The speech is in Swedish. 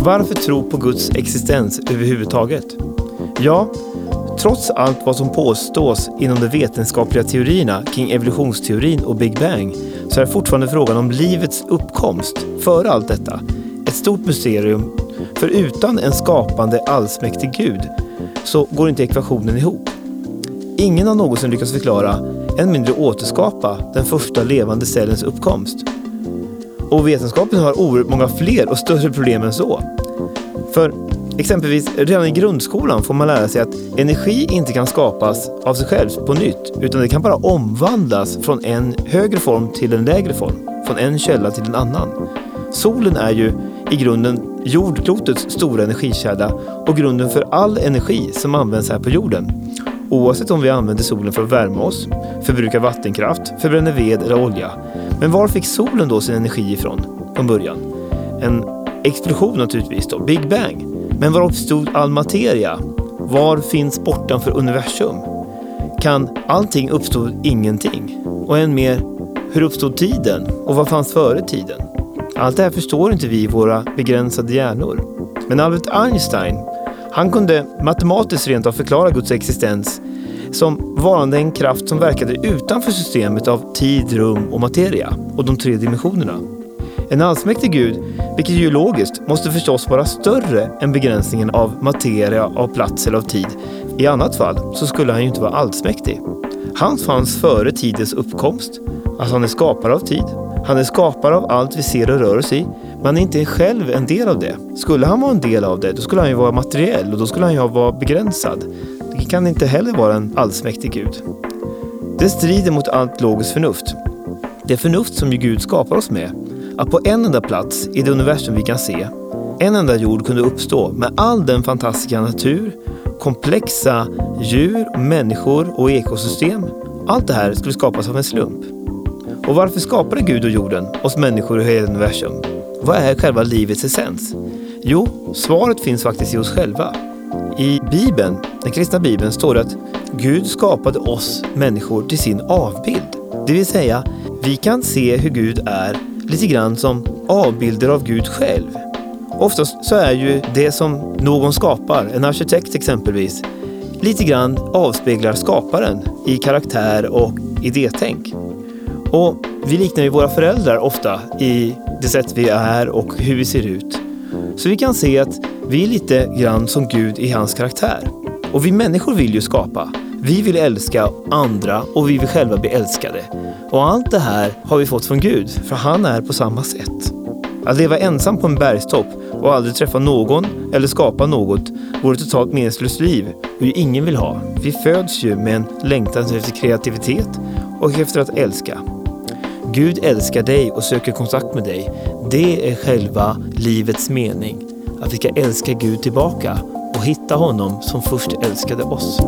Varför tro på Guds existens överhuvudtaget? Ja, trots allt vad som påstås inom de vetenskapliga teorierna kring evolutionsteorin och Big Bang så är fortfarande frågan om livets uppkomst före allt detta ett stort mysterium. För utan en skapande allsmäktig Gud så går inte ekvationen ihop. Ingen har någonsin lyckats förklara, än mindre återskapa, den första levande cellens uppkomst. Och vetenskapen har oerhört många fler och större problem än så. För exempelvis redan i grundskolan får man lära sig att energi inte kan skapas av sig själv på nytt, utan det kan bara omvandlas från en högre form till en lägre form, från en källa till en annan. Solen är ju i grunden jordklotets stora energikälla och grunden för all energi som används här på jorden. Oavsett om vi använder solen för att värma oss, förbrukar vattenkraft, förbränner ved eller olja. Men var fick solen då sin energi ifrån från början? En explosion naturligtvis då, Big Bang. Men var uppstod all materia? Var finns bortanför universum? Kan allting uppstå ingenting? Och än mer, hur uppstod tiden? Och vad fanns före tiden? Allt det här förstår inte vi i våra begränsade hjärnor. Men Albert Einstein, han kunde matematiskt rent av förklara Guds existens som varande en kraft som verkade utanför systemet av tid, rum och materia och de tre dimensionerna. En allsmäktig Gud, vilket ju är logiskt, måste förstås vara större än begränsningen av materia, av plats eller av tid. I annat fall så skulle han ju inte vara allsmäktig. Han fanns före tidens uppkomst, alltså han är skapare av tid. Han är skapare av allt vi ser och rör oss i, men han är inte själv en del av det. Skulle han vara en del av det, då skulle han ju vara materiell och då skulle han ju vara begränsad. Det kan inte heller vara en allsmäktig Gud. Det strider mot allt logiskt förnuft. Det förnuft som ju Gud skapar oss med. Att på en enda plats i det universum vi kan se, en enda jord kunde uppstå med all den fantastiska natur, komplexa djur, människor och ekosystem. Allt det här skulle skapas av en slump. Och varför skapade Gud och jorden, oss människor och hela universum? Vad är själva livets essens? Jo, svaret finns faktiskt i oss själva. I Bibeln, den kristna Bibeln, står det att Gud skapade oss människor till sin avbild. Det vill säga, vi kan se hur Gud är lite grann som avbilder av Gud själv. Oftast så är ju det som någon skapar, en arkitekt exempelvis, lite grann avspeglar skaparen i karaktär och idétänk. Och vi liknar ju våra föräldrar ofta i det sätt vi är och hur vi ser ut. Så vi kan se att vi är lite grann som Gud i hans karaktär. Och vi människor vill ju skapa. Vi vill älska andra och vi vill själva bli älskade. Och allt det här har vi fått från Gud, för han är på samma sätt. Att leva ensam på en bergstopp och aldrig träffa någon eller skapa något vore ett totalt meningslöst liv och ju ingen vill ha. Vi föds ju med en längtan efter kreativitet och efter att älska. Gud älskar dig och söker kontakt med dig. Det är själva livets mening. Att vi ska älska Gud tillbaka och hitta honom som först älskade oss.